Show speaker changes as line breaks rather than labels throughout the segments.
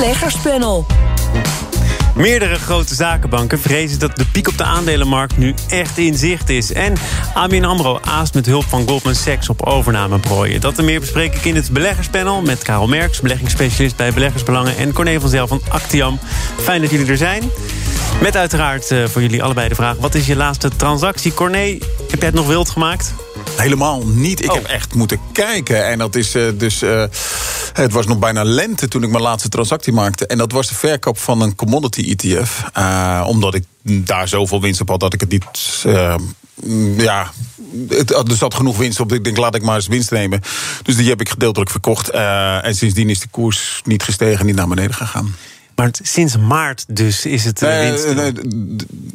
beleggerspanel.
Meerdere grote zakenbanken vrezen dat de piek op de aandelenmarkt nu echt in zicht is. En ABN AMRO aast met hulp van Goldman Sachs op overnameprooien. Dat en meer bespreek ik in het beleggerspanel met Karel Merks... beleggingsspecialist bij Beleggersbelangen... en Corné van Zel van Actiam. Fijn dat jullie er zijn. Met uiteraard uh, voor jullie allebei de vraag... wat is je laatste transactie? Corné, heb jij het nog wild gemaakt?
Helemaal niet. Ik
Oh.
heb echt moeten kijken. En dat is eh, dus. eh, het was nog bijna lente toen ik mijn laatste transactie maakte. En dat was de verkoop van een commodity ETF. Eh, omdat ik daar zoveel winst op had dat ik het niet. ja, het, er zat genoeg winst op. Ik denk, laat ik maar eens winst nemen. Dus die heb ik gedeeltelijk verkocht. En sindsdien is de koers niet gestegen, niet naar beneden gegaan.
Maar sinds maart dus is het winst.
de,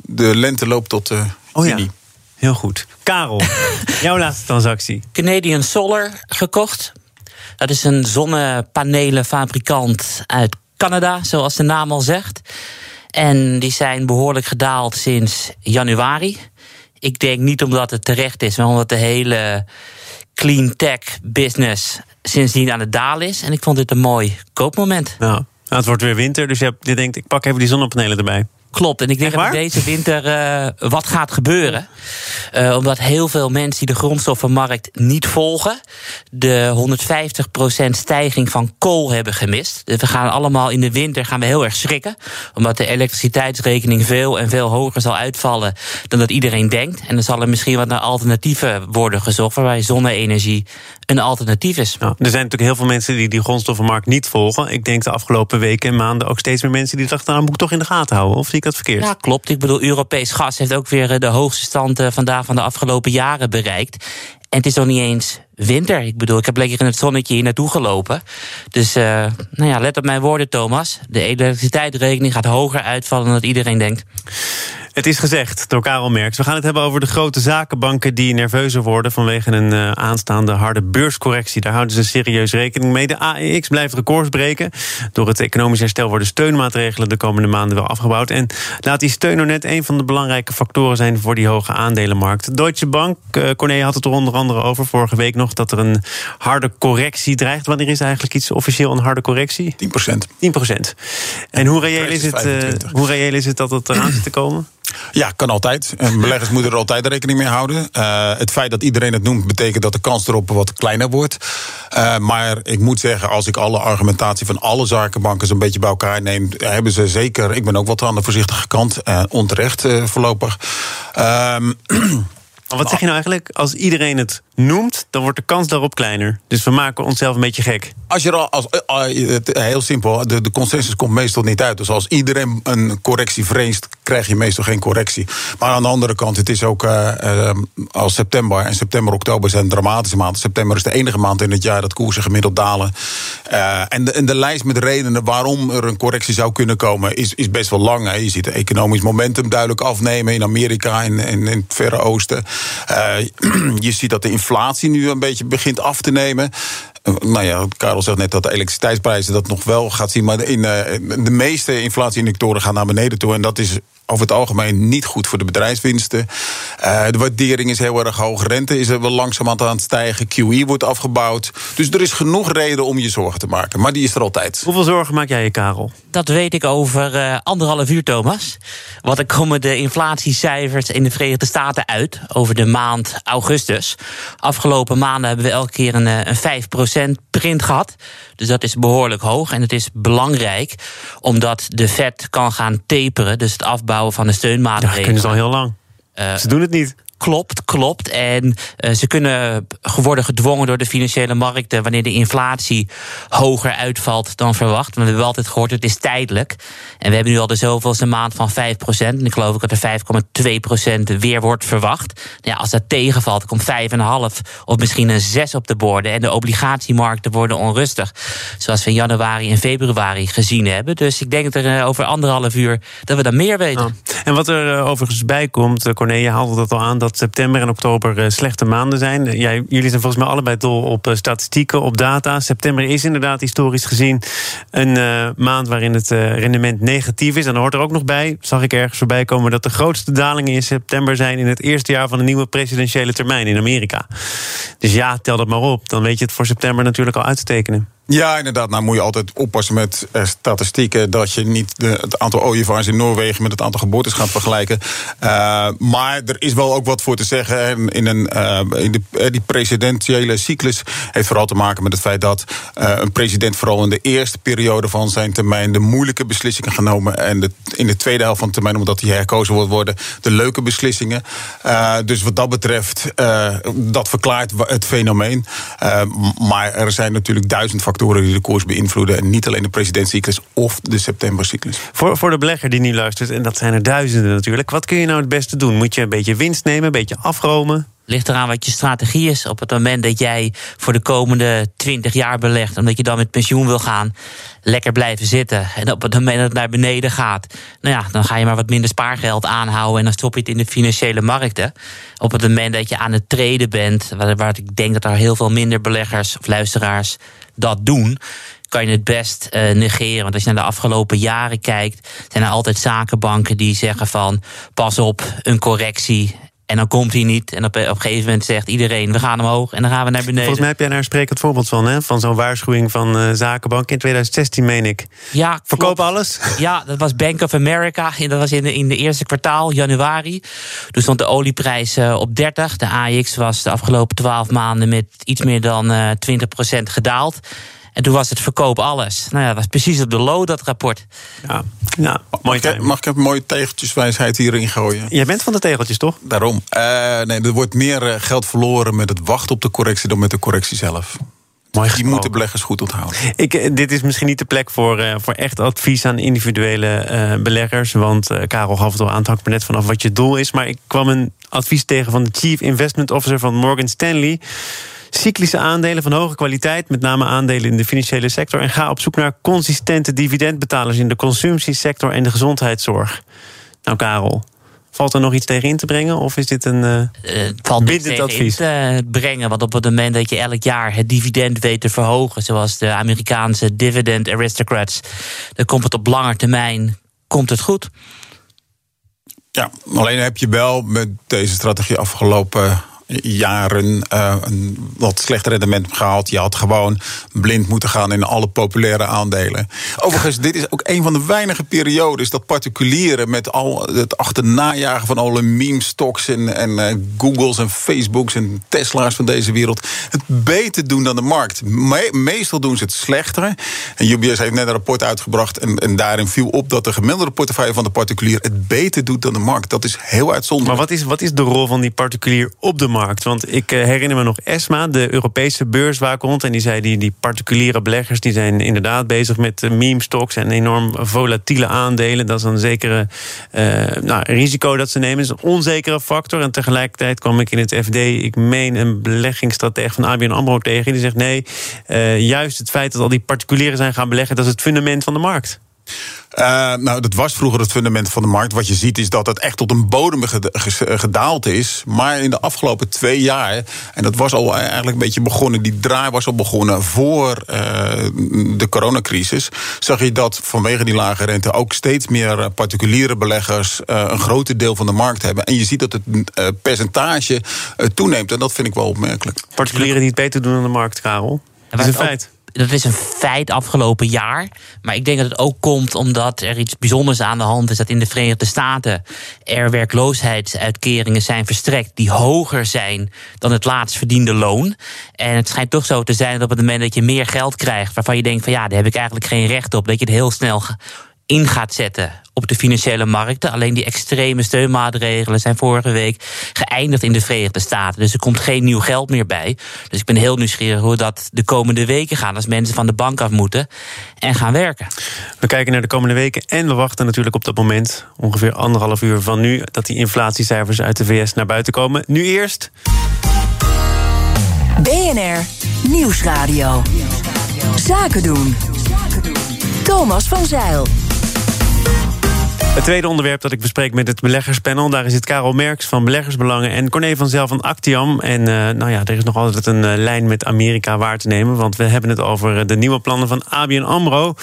de lente loopt tot
Oh ja,
juni.
Heel goed. Karel, jouw laatste transactie.
Canadian Solar gekocht. Dat is een zonnepanelenfabrikant uit Canada, zoals de naam al zegt. En die zijn behoorlijk gedaald sinds januari. Ik denk niet omdat het terecht is, maar omdat de hele clean tech business sindsdien aan het dalen is. En ik vond dit een mooi koopmoment.
Nou, nou, het wordt weer winter, dus je, hebt- je denkt, ik pak even die zonnepanelen erbij.
Klopt, en ik denk dat deze winter eh, wat gaat gebeuren. Eh, omdat heel veel mensen die de grondstoffenmarkt niet volgen... de 150% stijging van kool hebben gemist. Dus we gaan allemaal in de winter gaan we heel erg schrikken. Omdat de elektriciteitsrekening veel en veel hoger zal uitvallen... dan dat iedereen denkt. En dan zal er misschien wat naar alternatieven worden gezocht... waarbij zonne-energie een alternatief is.
Nou, er zijn natuurlijk heel veel mensen die die grondstoffenmarkt niet volgen. Ik denk de afgelopen weken en maanden ook steeds meer mensen die dachten, nou moet ik toch in de gaten houden. Of zie ik dat verkeerd?
Ja, klopt. Ik bedoel, Europees gas heeft ook weer eh, de hoogste stand eh, vandaag van de afgelopen jaren bereikt. En het is nog niet eens winter. Ik bedoel, ik heb lekker in het zonnetje hier naartoe gelopen. Dus, eh, nou ja, let op mijn woorden, Thomas. De elektriciteitsrekening gaat hoger uitvallen dan dat iedereen denkt.
Het is gezegd door Karel Merks. We gaan het hebben over de grote zakenbanken die nerveuzer worden vanwege een eh, aanstaande harde beurscorrectie. Daar houden ze serieus rekening mee. De AEX blijft records breken. Door het economisch herstel worden steunmaatregelen de komende maanden wel afgebouwd. En laat die steun nou net een van de belangrijke factoren zijn voor die hoge aandelenmarkt. Deutsche Bank, Corné had het er onder andere over vorige week nog dat er een harde correctie dreigt. Wanneer is eigenlijk iets officieel een harde correctie?
10 procent.
10 procent. En hoe reëel, is het, eh,
25.
hoe reëel is het dat het eraan zit te komen?
Ja, kan altijd. En beleggers moeten er altijd rekening mee houden. Eh, het feit dat iedereen het noemt, betekent dat de kans erop wat kleiner wordt. Eh, maar ik moet zeggen, als ik alle argumentatie van alle zakenbanken zo'n beetje bij elkaar neem, hebben ze zeker. Ik ben ook wat aan de voorzichtige kant, eh, onterecht voorlopig. Ehm,
wat zeg je nou eigenlijk? Als iedereen het noemt, dan wordt de kans daarop kleiner. Dus we maken onszelf een beetje gek.
Als je al, als, eh, eh, het- heel simpel, de, de consensus komt meestal niet uit. Dus als iedereen een correctie vreest, krijg je meestal geen correctie. Maar aan de andere kant, het is ook eh, eh, als september en september, oktober zijn dramatische maanden. September is de enige maand in het jaar dat koersen gemiddeld dalen. Eh, en, de, en de lijst met redenen waarom er een correctie zou kunnen komen, is, is best wel lang. Hè. Je ziet het economisch momentum duidelijk afnemen in Amerika en in, in, het Verre Oosten. Eh, je ziet dat de inflatie nu een beetje begint af te nemen. Eh, Nou ja, Karel zegt net dat de elektriciteitsprijzen dat nog wel gaat zien. Maar in, eh, de meeste inflatieindicatoren gaan naar beneden toe. En dat is over het algemeen niet goed voor de bedrijfswinsten. Eh, de waardering is heel erg hoog. Rente is er wel langzaam aan het stijgen. QE wordt afgebouwd. Dus er is genoeg reden om je zorgen te maken. Maar die is er altijd.
Hoeveel zorgen maak jij je, Karel?
Dat weet ik over eh, anderhalf uur, Thomas. Want er komen de inflatiecijfers in de Verenigde Staten uit over de maand augustus. Afgelopen maanden hebben we elke keer een, eh, een 5% print gehad. Dus dat is behoorlijk hoog. En het is belangrijk omdat de Fed kan gaan taperen. Dus het afbouwen van de
Ja,
steunmaatregelen.
kunnen ze al heel lang.
Eh,
Ze doen het niet.
Klopt, klopt. En eh, ze kunnen worden gedwongen door de financiële markten wanneer de inflatie hoger uitvalt dan verwacht. Want we hebben altijd gehoord, het is tijdelijk. En we hebben nu al de zoveelste maand van 5%. En ik geloof ook dat er 5,2% weer wordt verwacht. Ja, als dat tegenvalt, komt 5,5 of misschien een 6 op de borden. En de obligatiemarkten worden onrustig. Zoals we in januari en februari gezien hebben. Dus ik denk dat er eh, over anderhalf uur dat we dan meer weten.
En wat er eh, overigens bij komt, eh, Corné, je haalde dat al aan, dat september en oktober eh, slechte maanden zijn. Eh, jullie zijn volgens mij allebei dol op eh, statistieken, op data. September is inderdaad historisch gezien een maand waarin het rendement negatief is. En dan hoort er ook nog bij, zag ik ergens voorbij komen, dat de grootste dalingen in september zijn in het eerste jaar van de nieuwe presidentiële termijn in Amerika. Dus ja, tel dat maar op. Dan weet je het voor september natuurlijk al uit te tekenen.
Ja, inderdaad. Nou moet je altijd oppassen met uh, statistieken. Dat je niet het aantal ooievaars in Noorwegen met het aantal geboortes gaat vergelijken. Uh, maar er is wel ook wat voor te zeggen. In, een, uh, in de, die presidentiële cyclus heeft vooral te maken met het feit dat een president vooral in de eerste periode van zijn termijn de moeilijke beslissingen genomen. En in de tweede helft van de termijn, omdat hij herkozen wordt worden, de leuke beslissingen. dus wat dat betreft, dat verklaart het fenomeen. maar er zijn natuurlijk duizend factoren factoren die de koers beïnvloeden. En niet alleen de presidentscyclus of de septembercyclus.
Voor, voor de belegger die nu luistert, en dat zijn er duizenden natuurlijk. Wat kun je nou het beste doen? Moet je een beetje winst nemen, een beetje afromen?
Ligt eraan wat je strategie is. Op het moment dat jij voor de komende 20 jaar belegt, omdat je dan met pensioen wil gaan, lekker blijven zitten. En op het moment dat het naar beneden gaat, nou ja, dan ga je maar wat minder spaargeld aanhouden en dan stop je het in de financiële markten. Op het moment dat je aan het treden bent, waar, ik denk dat er heel veel minder beleggers of luisteraars dat doen, kan je het best uh, negeren. Want als je naar de afgelopen jaren kijkt, zijn er altijd zakenbanken die zeggen van pas op, een correctie. En dan komt hij niet. En op, op een gegeven moment zegt iedereen: we gaan omhoog en dan gaan we naar beneden.
Volgens mij heb jij daar een sprekend voorbeeld van, hè? Van zo'n waarschuwing van uh, zakenbank in 2016, meen ik.
Ja,
Verkoop alles?
Ja, dat was Bank of America. Dat was in de, in de eerste kwartaal, januari. Toen stond de olieprijs uh, op 30. De AX was de afgelopen 12 maanden met iets meer dan uh, 20% gedaald. En toen was het verkoop alles. Nou ja, dat was precies op de low, dat rapport.
Ja, ja
mag, ik, mag ik een mooie tegeltjeswijsheid hierin gooien?
Jij bent van de tegeltjes, toch?
Daarom. Uh, nee, er wordt meer uh, geld verloren met het wachten op de correctie dan met de correctie zelf. Mooi die moeten beleggers goed onthouden.
Ik, eh, dit is misschien niet de plek voor, uh, voor echt advies aan individuele uh, beleggers. Want uh, Karel gaf het al aan, het hangt net vanaf wat je doel is. Maar ik kwam een advies tegen van de Chief Investment Officer van Morgan Stanley cyclische aandelen van hoge kwaliteit, met name aandelen in de financiële sector. En ga op zoek naar consistente dividendbetalers in de consumptiesector en de gezondheidszorg. Nou, Karel. Valt er nog iets tegen in te brengen? Of is dit een uh, uh,
valt advies? in te brengen. Want op het moment dat je elk jaar het dividend weet te verhogen, zoals de Amerikaanse dividend aristocrats, dan komt het op lange termijn komt het goed.
Ja, alleen heb je wel met deze strategie afgelopen jaren uh, een wat slechter rendement gehaald. Je had gewoon blind moeten gaan in alle populaire aandelen. Overigens, dit is ook een van de weinige periodes dat particulieren met al het achternajagen van alle meme-stocks en, en uh, Googles en Facebooks en Tesla's van deze wereld het beter doen dan de markt. meestal doen ze het slechter. En UBS heeft net een rapport uitgebracht en, en daarin viel op dat de gemiddelde portefeuille van de particulier het beter doet dan de markt. Dat is heel uitzonderlijk.
Maar wat is, wat is de rol van die particulier op de markt? Want ik eh, herinner me nog ESMA, de Europese beurswaakhond. En die zei, die, die particuliere beleggers die zijn inderdaad bezig met eh, meme stocks en enorm volatiele aandelen. Dat is een zekere uh, nou, risico dat ze nemen. Is een onzekere factor. En tegelijkertijd kwam ik in het FD, ik meen een beleggingsstratege van ABN AMRO tegen. Die zegt nee, juist het feit dat al die particulieren zijn gaan beleggen, dat is het fundament van de markt.
Uh, nou, dat was vroeger het fundament van de markt. Wat je ziet is dat het echt tot een bodem gedaald is. Maar in de afgelopen twee jaar, en dat was al eigenlijk een beetje begonnen, die draai was al begonnen voor uh, de coronacrisis. Zag je dat vanwege die lage rente ook steeds meer particuliere beleggers uh, een groter deel van de markt hebben. En je ziet dat het percentage toeneemt. En dat vind ik wel opmerkelijk.
Particulieren die het beter doen dan de markt, Karel. Dat is een feit
dat is een feit afgelopen jaar. Maar ik denk dat het ook komt omdat er iets bijzonders aan de hand is. Dat in de Verenigde Staten er werkloosheidsuitkeringen zijn verstrekt. die hoger zijn dan het laatst verdiende loon. En het schijnt toch zo te zijn dat op het moment dat je meer geld krijgt. waarvan je denkt van ja, daar heb ik eigenlijk geen recht op. dat je het heel snel in gaat zetten op de financiële markten. Alleen die extreme steunmaatregelen zijn vorige week geëindigd in de Verenigde Staten. Dus er komt geen nieuw geld meer bij. Dus ik ben heel nieuwsgierig hoe dat de komende weken gaat als mensen van de bank af moeten en gaan werken.
We kijken naar de komende weken en we wachten natuurlijk op dat moment, ongeveer anderhalf uur van nu, dat die inflatiecijfers uit de VS naar buiten komen. Nu eerst.
BNR Nieuwsradio. Zaken doen. Thomas van Zeil.
Het tweede onderwerp dat ik bespreek met het beleggerspanel... daar zit Karel Merks van Beleggersbelangen en Corné van Zel van Actiam. En uh, nou ja, er is nog altijd een uh, lijn met Amerika waar te nemen... want we hebben het over de nieuwe plannen van ABN AMRO.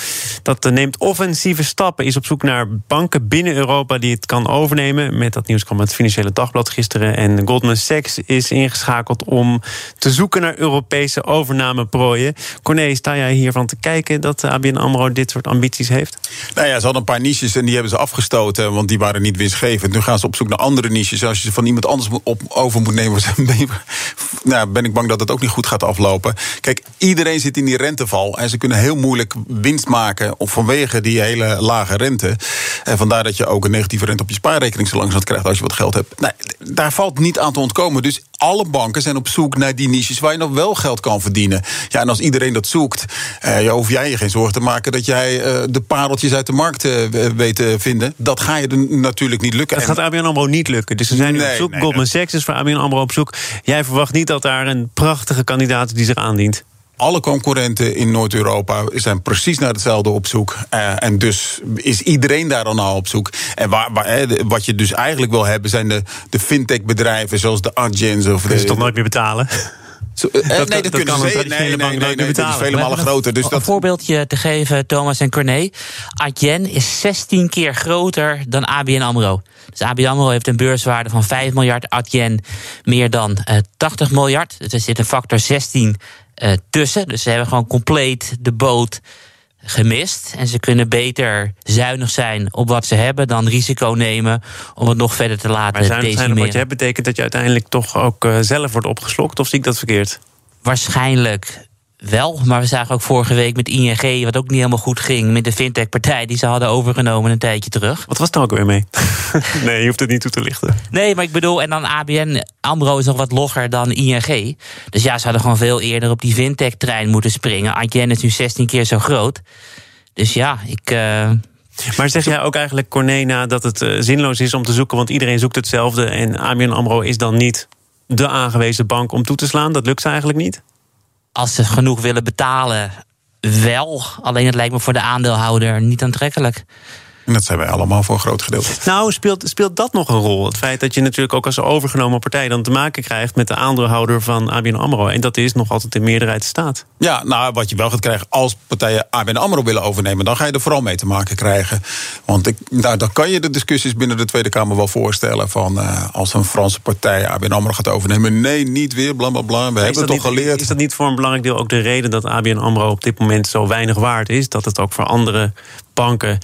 Dat neemt offensieve stappen, is op zoek naar banken binnen Europa die het kan overnemen. Met dat nieuws kwam het Financiële Dagblad gisteren. En Goldman Sachs is ingeschakeld om te zoeken naar Europese overnameprooien. Corné, sta jij hiervan te kijken dat ABN AMRO dit soort ambities heeft?
Nou ja, ze hadden een paar niches en die hebben ze want die waren niet winstgevend. Nu gaan ze op zoek naar andere niches. Als je ze van iemand anders op, over moet nemen, nou, ben ik bang dat het ook niet goed gaat aflopen. Kijk, iedereen zit in die renteval en ze kunnen heel moeilijk winst maken vanwege die hele lage rente. En vandaar dat je ook een negatieve rente op je spaarrekening zo langzaam krijgt als je wat geld hebt. Daar valt niet aan te ontkomen. Dus alle banken zijn op zoek naar die niches waar je nog wel geld kan verdienen. Ja, en als iedereen dat zoekt, eh, hoef jij je geen zorgen te maken dat jij eh, de pareltjes uit de markt eh, weet te vinden. Dat ga je er natuurlijk niet lukken.
Dat gaat ABN AMRO niet lukken. Dus ze zijn nu op zoek. Goldman Sachs is voor ABN AMRO op zoek. Jij verwacht niet dat daar een prachtige kandidaat die zich aandient?
alle concurrenten in Noord-Europa zijn precies naar hetzelfde op zoek. Uh, en dus is iedereen daar dan al op zoek. En waar, waar, wat je dus eigenlijk wil hebben, zijn de, de fintech-bedrijven zoals de Adjens of.
Je toch nooit meer betalen?
Zo, uh, dat, nee, dat, dat kunnen ze. Nee, nee, nee, nee, is vele malen groter. Dus
een dat... voorbeeldje te geven, Thomas en Corné. Adyen is 16 keer groter dan ABN AMRO. Dus ABN AMRO heeft een beurswaarde van 5 miljard. Adyen meer dan uh, 80 miljard. Dus er zit een factor 16 uh, tussen. Dus ze hebben gewoon compleet de boot gemist. En ze kunnen beter zuinig zijn op wat ze hebben dan risico nemen om het nog verder te laten
maar zuinig zijn op wat je hebt betekent dat je uiteindelijk toch ook uh, zelf wordt opgeslokt? Of zie ik dat verkeerd?
Waarschijnlijk wel. Maar we zagen ook vorige week met ING, wat ook niet helemaal goed ging, met de fintech-partij die ze hadden overgenomen een tijdje terug.
Wat was daar ook weer mee? nee, je hoeft het niet toe te lichten.
Nee, maar ik bedoel, en dan ABN Amro is nog wat logger dan ING. Dus ja, ze hadden gewoon veel eerder op die fintech-trein moeten springen. ABN is nu 16 keer zo groot. Dus ja, ik. Uh...
Maar zeg jij ook eigenlijk, Cornena, dat het uh, zinloos is om te zoeken, want iedereen zoekt hetzelfde en ABN Amro is dan niet de aangewezen bank om toe te slaan? Dat lukt ze eigenlijk niet?
Als ze genoeg willen betalen, wel. Alleen het lijkt me voor de aandeelhouder niet aantrekkelijk.
En dat zijn wij allemaal voor een groot gedeelte.
Nou, speelt, speelt dat nog een rol? Het feit dat je natuurlijk ook als overgenomen partij dan te maken krijgt met de aandeelhouder van ABN Amro. En dat is nog altijd in meerderheid staat.
Ja, nou, wat je wel gaat krijgen als partijen ABN Amro willen overnemen, dan ga je er vooral mee te maken krijgen. Want ik, nou, dan kan je de discussies binnen de Tweede Kamer wel voorstellen van uh, als een Franse partij ABN Amro gaat overnemen. Nee, niet weer, bla bla bla. We hebben het toch geleerd.
Is dat niet voor een belangrijk deel ook de reden dat ABN Amro op dit moment zo weinig waard is? Dat het ook voor andere banken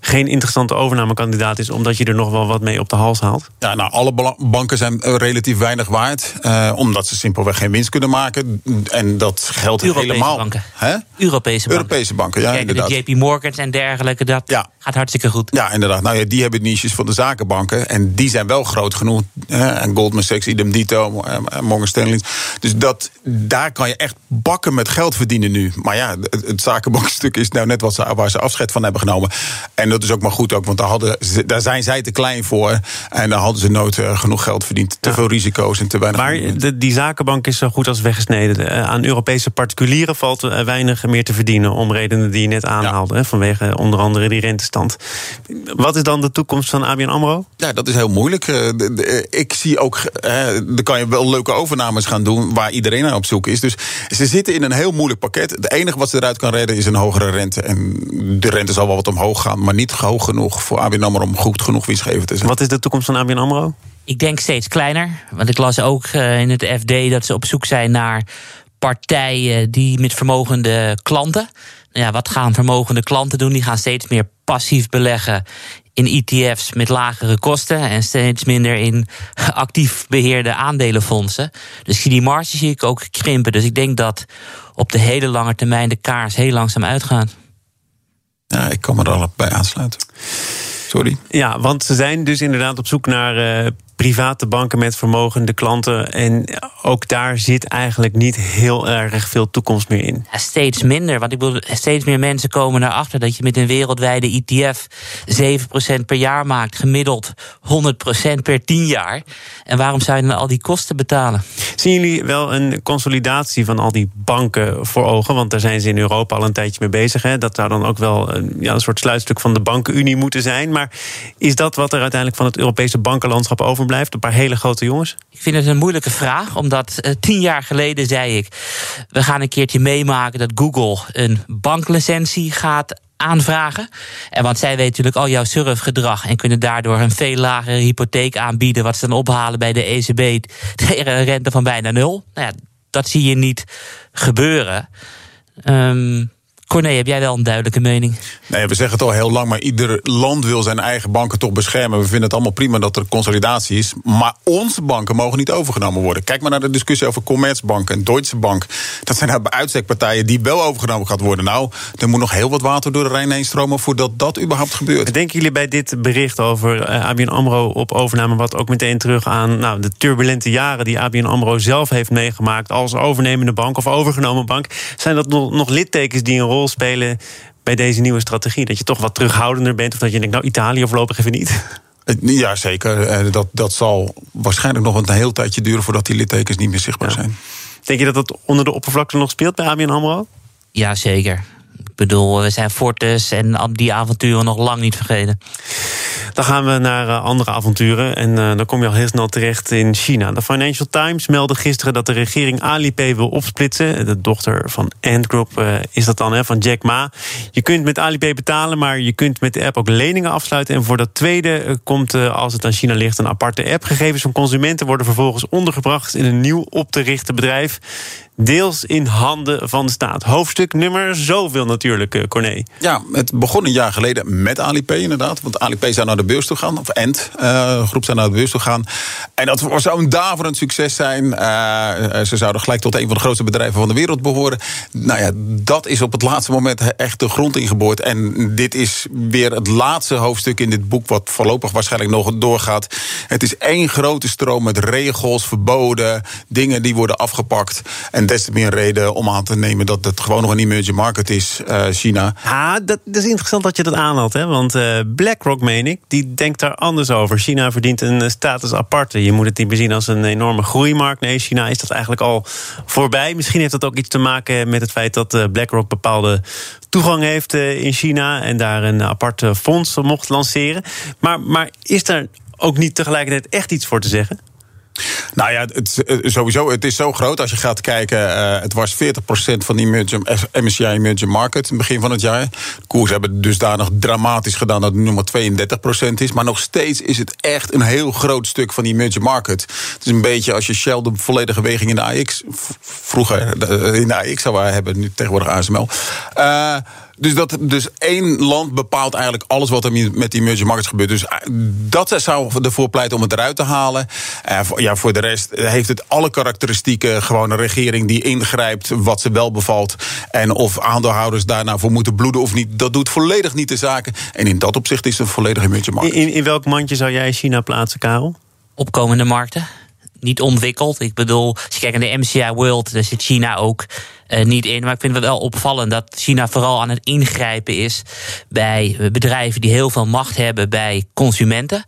geen interessante overnamekandidaat is, omdat je er nog wel wat mee op de hals haalt?
Ja, nou, alle banken zijn eh, relatief weinig waard, uh, omdat ze simpelweg geen winst kunnen maken. En dat geldt
Europese
helemaal.
Banken.
Hè?
Europese banken.
Europese banken, ja,
Kijk,
inderdaad.
De JP Morgans en dergelijke, dat ja. Gaat hartstikke goed.
Ja, inderdaad. Nou ja, die hebben niches van de zakenbanken. En die zijn wel groot genoeg. En Goldman Sachs, idem dito, Morgan Stanley. Dus dat, daar kan je echt bakken met geld verdienen nu. Maar ja, het, het zakenbankstuk is nou net wat ze, waar ze afscheid van hebben genomen. En dat is ook maar goed ook, want daar, hadden, daar zijn zij te klein voor. En daar hadden ze nooit uh, genoeg geld verdiend. Te ja. veel risico's en te weinig.
Maar de, die zakenbank is zo goed als weggesneden. Uh, aan Europese particulieren valt uh, weinig meer te verdienen. Om redenen die je net aanhaalde. Ja. Vanwege onder andere die Wat is dan de toekomst van ABN Amro?
Ja, dat is heel moeilijk. De, ik zie ook. dan kan je wel leuke overnames gaan doen. Waar iedereen naar op zoek is. Dus ze zitten in een heel moeilijk pakket. Het enige wat ze eruit kan redden is een hogere rente. En de rente zal wel wat omhoog gaan. Maar niet hoog genoeg voor ABN AMRO om goed genoeg winstgevend te zijn.
Wat is de toekomst van ABN AMRO?
Ik denk steeds kleiner. Want ik las ook in het FD dat ze op zoek zijn naar partijen die met vermogende klanten. Ja, wat gaan vermogende klanten doen? Die gaan steeds meer passief beleggen in ETF's met lagere kosten en steeds minder in actief beheerde aandelenfondsen. Dus die marge zie ik ook krimpen. Dus ik denk dat op de hele lange termijn de kaars heel langzaam uitgaan.
Ja, ik kan me er al bij aansluiten. Sorry.
Ja, want ze zijn dus inderdaad op zoek naar uh, private banken met vermogende klanten. En ook daar zit eigenlijk niet heel erg veel toekomst meer in.
Ja, steeds minder. Want ik bedoel, steeds meer mensen komen erachter dat je met een wereldwijde ETF 7% per jaar maakt. Gemiddeld 100% per 10 jaar. En waarom zou je dan al die kosten betalen?
Zien jullie wel een consolidatie van al die banken voor ogen? Want daar zijn ze in Europa al een tijdje mee bezig. Hè? Dat zou dan ook wel een, ja, een soort sluitstuk van de bankenunie moeten zijn. Maar is dat wat er uiteindelijk van het Europese bankenlandschap overblijft? Een paar hele grote jongens?
Ik vind het een moeilijke vraag, omdat uh, tien jaar geleden zei ik... we gaan een keertje meemaken dat Google een banklicentie gaat aanvragen. En want zij weten natuurlijk al jouw surfgedrag en kunnen daardoor een veel lagere hypotheek aanbieden, wat ze dan ophalen bij de ECB tegen een rente van bijna nul. Nou ja, dat zie je niet gebeuren. Um, Corné, heb jij wel een duidelijke mening?
Nee, we zeggen het al heel lang, maar ieder land wil zijn eigen banken toch beschermen. We vinden het allemaal prima dat er consolidatie is. Maar onze banken mogen niet overgenomen worden. Kijk maar naar de discussie over Commerzbank en Deutsche Bank. Dat zijn nou uitstekpartijen die wel overgenomen gaat worden. Nou, er moet nog heel wat water door de Rijn heen stromen voordat dat überhaupt gebeurt.
Denken jullie bij dit bericht over uh, ABN AMRO op overname... wat ook meteen terug aan nou, de turbulente jaren die ABN AMRO zelf heeft meegemaakt... als overnemende bank of overgenomen bank... zijn dat nog, nog littekens die een rol spelen bij deze nieuwe strategie? Dat je toch wat terughoudender bent? Of dat je denkt, nou, Italië voorlopig even niet?
Ja, zeker. Eh, dat, dat zal waarschijnlijk nog een heel tijdje duren voordat die littekens niet meer zichtbaar zijn.
Denk je dat dat onder de oppervlakte nog speelt bij ABN AMRO?
Ja, zeker. Ik bedoel, we zijn Fortes en die avonturen nog lang niet vergeten.
Dan gaan we naar eh, andere avonturen. En uh, dan kom je al heel snel terecht in China. De Financial Times meldde gisteren dat de regering Alipay wil opsplitsen. De dochter van Ant Group uh, is dat dan, hè, van Jack Ma. Je kunt met Alipay betalen, maar je kunt met de app ook leningen afsluiten. En voor dat tweede komt, als het aan China ligt, een aparte app. Gegevens van consumenten worden vervolgens ondergebracht in een nieuw op te richten bedrijf deels in handen van de staat. Hoofdstuk nummer zoveel natuurlijk, uh, Corné.
Ja, het begon een jaar geleden met Alipay inderdaad. Want Alipay zou naar de beurs toe gaan, of Ent uh, groep zou naar de beurs toe gaan. En dat zou een daverend succes zijn. Uh, ze zouden gelijk tot een van de grootste bedrijven van de wereld behoren. Nou ja, dat is op het laatste moment echt de grond ingeboord. En dit is weer het laatste hoofdstuk in dit boek... wat voorlopig waarschijnlijk nog doorgaat. Het is één grote stroom met regels, verboden... dingen die worden afgepakt... En des te meer reden om aan te nemen dat het gewoon nog een emerging market is, uh, China.
Ja, dat, is interessant dat je dat aanhaalt. Hè? Want uh, BlackRock, meen ik, die denkt daar anders over. China verdient een eh, status aparte. Je moet het niet bezien als een enorme groeimarkt. Nee, China is dat eigenlijk al voorbij. Misschien heeft dat ook iets te maken met het feit dat BlackRock bepaalde toegang heeft in China en daar een apart fonds mocht lanceren. Maar, maar is er ook niet tegelijkertijd echt iets voor te zeggen?
Nou ja, eh, sowieso, het is zo groot. Als je gaat kijken, uh, het was 40% van die MSCI Emerging Market in het begin van het jaar. De koers hebben dus daar nog dramatisch gedaan dat het nu maar 32% is. Maar nog steeds is het echt een heel groot stuk van die emerging market. Het is een beetje als je Shell de volledige weging in de AX... vroeger in de AX zou hebben, nu tegenwoordig ASML... dus, dat, dus één land bepaalt eigenlijk alles wat er met die emerging markets gebeurt. Dus eh, dat zou ervoor pleiten om het eruit te halen. Uh, ja, voor de rest heeft het alle karakteristieken. Gewoon een regering die ingrijpt wat ze wel bevalt. En of aandeelhouders daarna voor moeten bloeden of niet. Dat doet volledig niet de zaken. En in dat opzicht is het een volledige emerging market.
In, in welk mandje zou jij China plaatsen, Karel?
Opkomende markten niet ontwikkeld. Ik bedoel, als je kijkt naar de MCI World, daar zit China ook uh, niet in. Maar ik vind het wel opvallend dat China vooral aan het ingrijpen is bij bedrijven die heel veel macht hebben bij consumenten.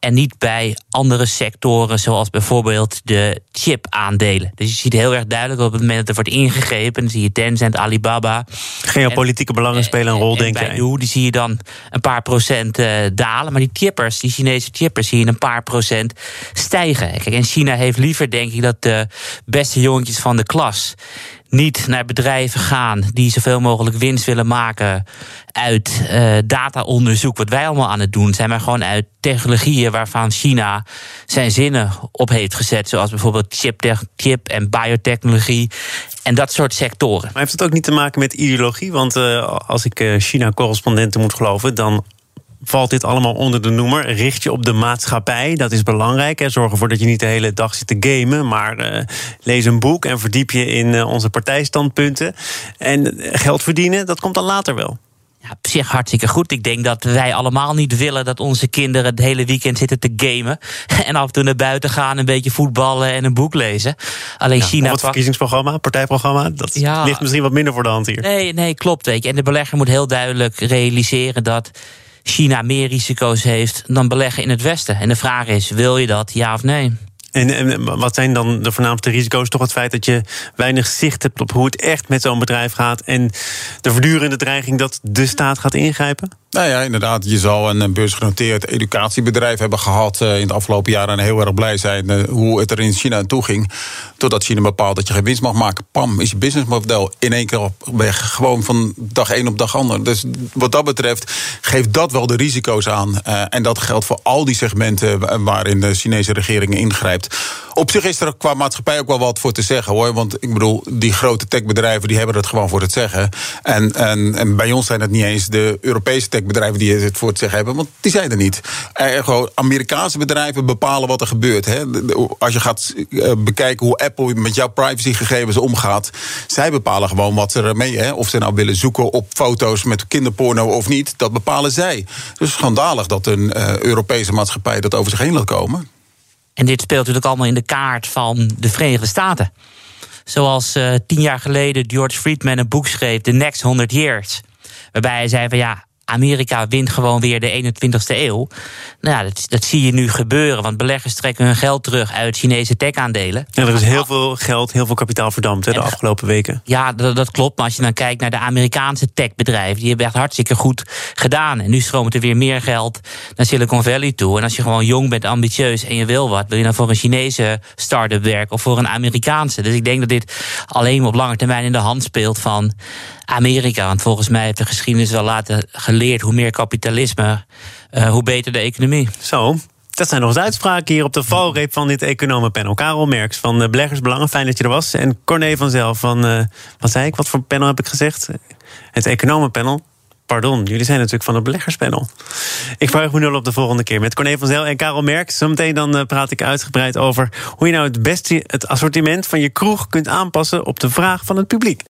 En niet bij andere sectoren, zoals bijvoorbeeld de chip-aandelen. Dus je ziet heel erg duidelijk op het moment dat er wordt ingegrepen. Dan zie je Tencent, Alibaba.
Geopolitieke belangen spelen een rol, denk
ik. Die zie je dan een paar procent uh, dalen. Maar die chippers, die Chinese chippers, zie je een paar procent stijgen. Kijk, en China heeft liever, denk ik, dat de beste jongetjes van de klas niet naar bedrijven gaan die zoveel mogelijk winst willen maken uit uh, dataonderzoek, wat wij allemaal aan het doen zijn, maar gewoon uit technologieën waarvan China zijn zinnen op heeft gezet, zoals bijvoorbeeld chip, chip en biotechnologie en dat soort sectoren.
Maar heeft het ook niet te maken met ideologie? Want uh, als ik uh, China-correspondenten moet geloven, dan valt dit allemaal onder de noemer. Richt je op de maatschappij, dat is belangrijk. Hè. Zorg ervoor dat je niet de hele dag zit te gamen, maar uh, lees een boek en verdiep je in uh, onze partijstandpunten. En geld verdienen, dat komt dan later wel.
Ja, op zich hartstikke goed. Ik denk dat wij allemaal niet willen dat onze kinderen het hele weekend zitten te gamen. En af en toe naar buiten gaan, een beetje voetballen en een boek lezen. Alleen ja, China.
Of het verkiezingsprogramma, partijprogramma, dat ja, ligt misschien wat minder voor de hand hier.
Nee, nee, klopt. Weet je. En de belegger moet heel duidelijk realiseren dat China meer risico's heeft dan beleggen in het Westen. En de vraag is: wil je dat, ja of nee?
En, en, wat zijn dan de voornaamste risico's? Toch het feit dat je weinig zicht hebt op hoe het echt met zo'n bedrijf gaat. En de voortdurende dreiging dat de staat gaat ingrijpen?
Nou ja, inderdaad. Je zal een beursgenoteerd educatiebedrijf hebben gehad uh, in het afgelopen jaar en heel erg blij zijn uh, hoe het er in China aan toe ging. Totdat China bepaalt dat je geen winst mag maken. Pam, is je businessmodel in één keer weg. Gewoon van dag één op dag ander. Dus wat dat betreft geeft dat wel de risico's aan. En dat geldt voor al die segmenten waarin de Chinese regering ingrijpt. Op zich is er qua maatschappij ook wel wat voor te zeggen hoor. Want ik bedoel, die grote techbedrijven die hebben het gewoon voor het zeggen. En, en, en bij ons zijn het niet eens de Europese techbedrijven die het voor het zeggen hebben. Want die zijn er niet. Ergo, Amerikaanse bedrijven bepalen wat er gebeurt. Hè. Als je gaat eh, bekijken hoe Apple met jouw privacygegevens omgaat. Zij bepalen gewoon wat ze ermee. Hè. Of ze nou willen zoeken op foto's met kinderporno of niet. Dat bepalen zij. Dus schandalig dat een uh, Europese maatschappij dat over zich heen laat komen.
En dit speelt natuurlijk allemaal in de kaart van de Verenigde Staten. Zoals uh, tien jaar geleden George Friedman een boek schreef, The Next 100 Years. Waarbij hij zei van ja, Amerika wint gewoon weer de 21ste eeuw. Nou ja, dat, dat, zie je nu gebeuren, want beleggers trekken hun geld terug uit Chinese tech-aandelen.
Ja, er is heel veel geld, heel veel kapitaal verdampt hè, de afgelopen weken.
Ja, dat, dat, klopt. Maar als je dan kijkt naar de Amerikaanse techbedrijven, die hebben echt hartstikke goed gedaan. En nu stroomt er weer meer geld naar Silicon Valley toe. En als je gewoon jong bent, ambitieus en je wil wat, wil je dan voor een Chinese start-up werken of voor een Amerikaanse. Dus ik denk dat dit alleen op lange termijn in de hand speelt van Amerika. Want volgens mij heeft de geschiedenis wel laten geleerd hoe meer kapitalisme, uh, hoe beter de economie.
Zo. Dat zijn nog eens uitspraken hier op de valreep van dit economenpanel. Karel Merks van uh, Beleggersbelangen, fijn dat je er was. En Corné van Zelf van, uh, wat zei ik, wat voor panel heb ik gezegd? Het economenpanel. Pardon, jullie zijn natuurlijk van het beleggerspanel. Ik vraag me nul op de volgende keer met Corné van Zel en Karel Merks. Zometeen dan praat ik uitgebreid over hoe je nou het beste het assortiment van je kroeg kunt aanpassen op de vraag van het publiek.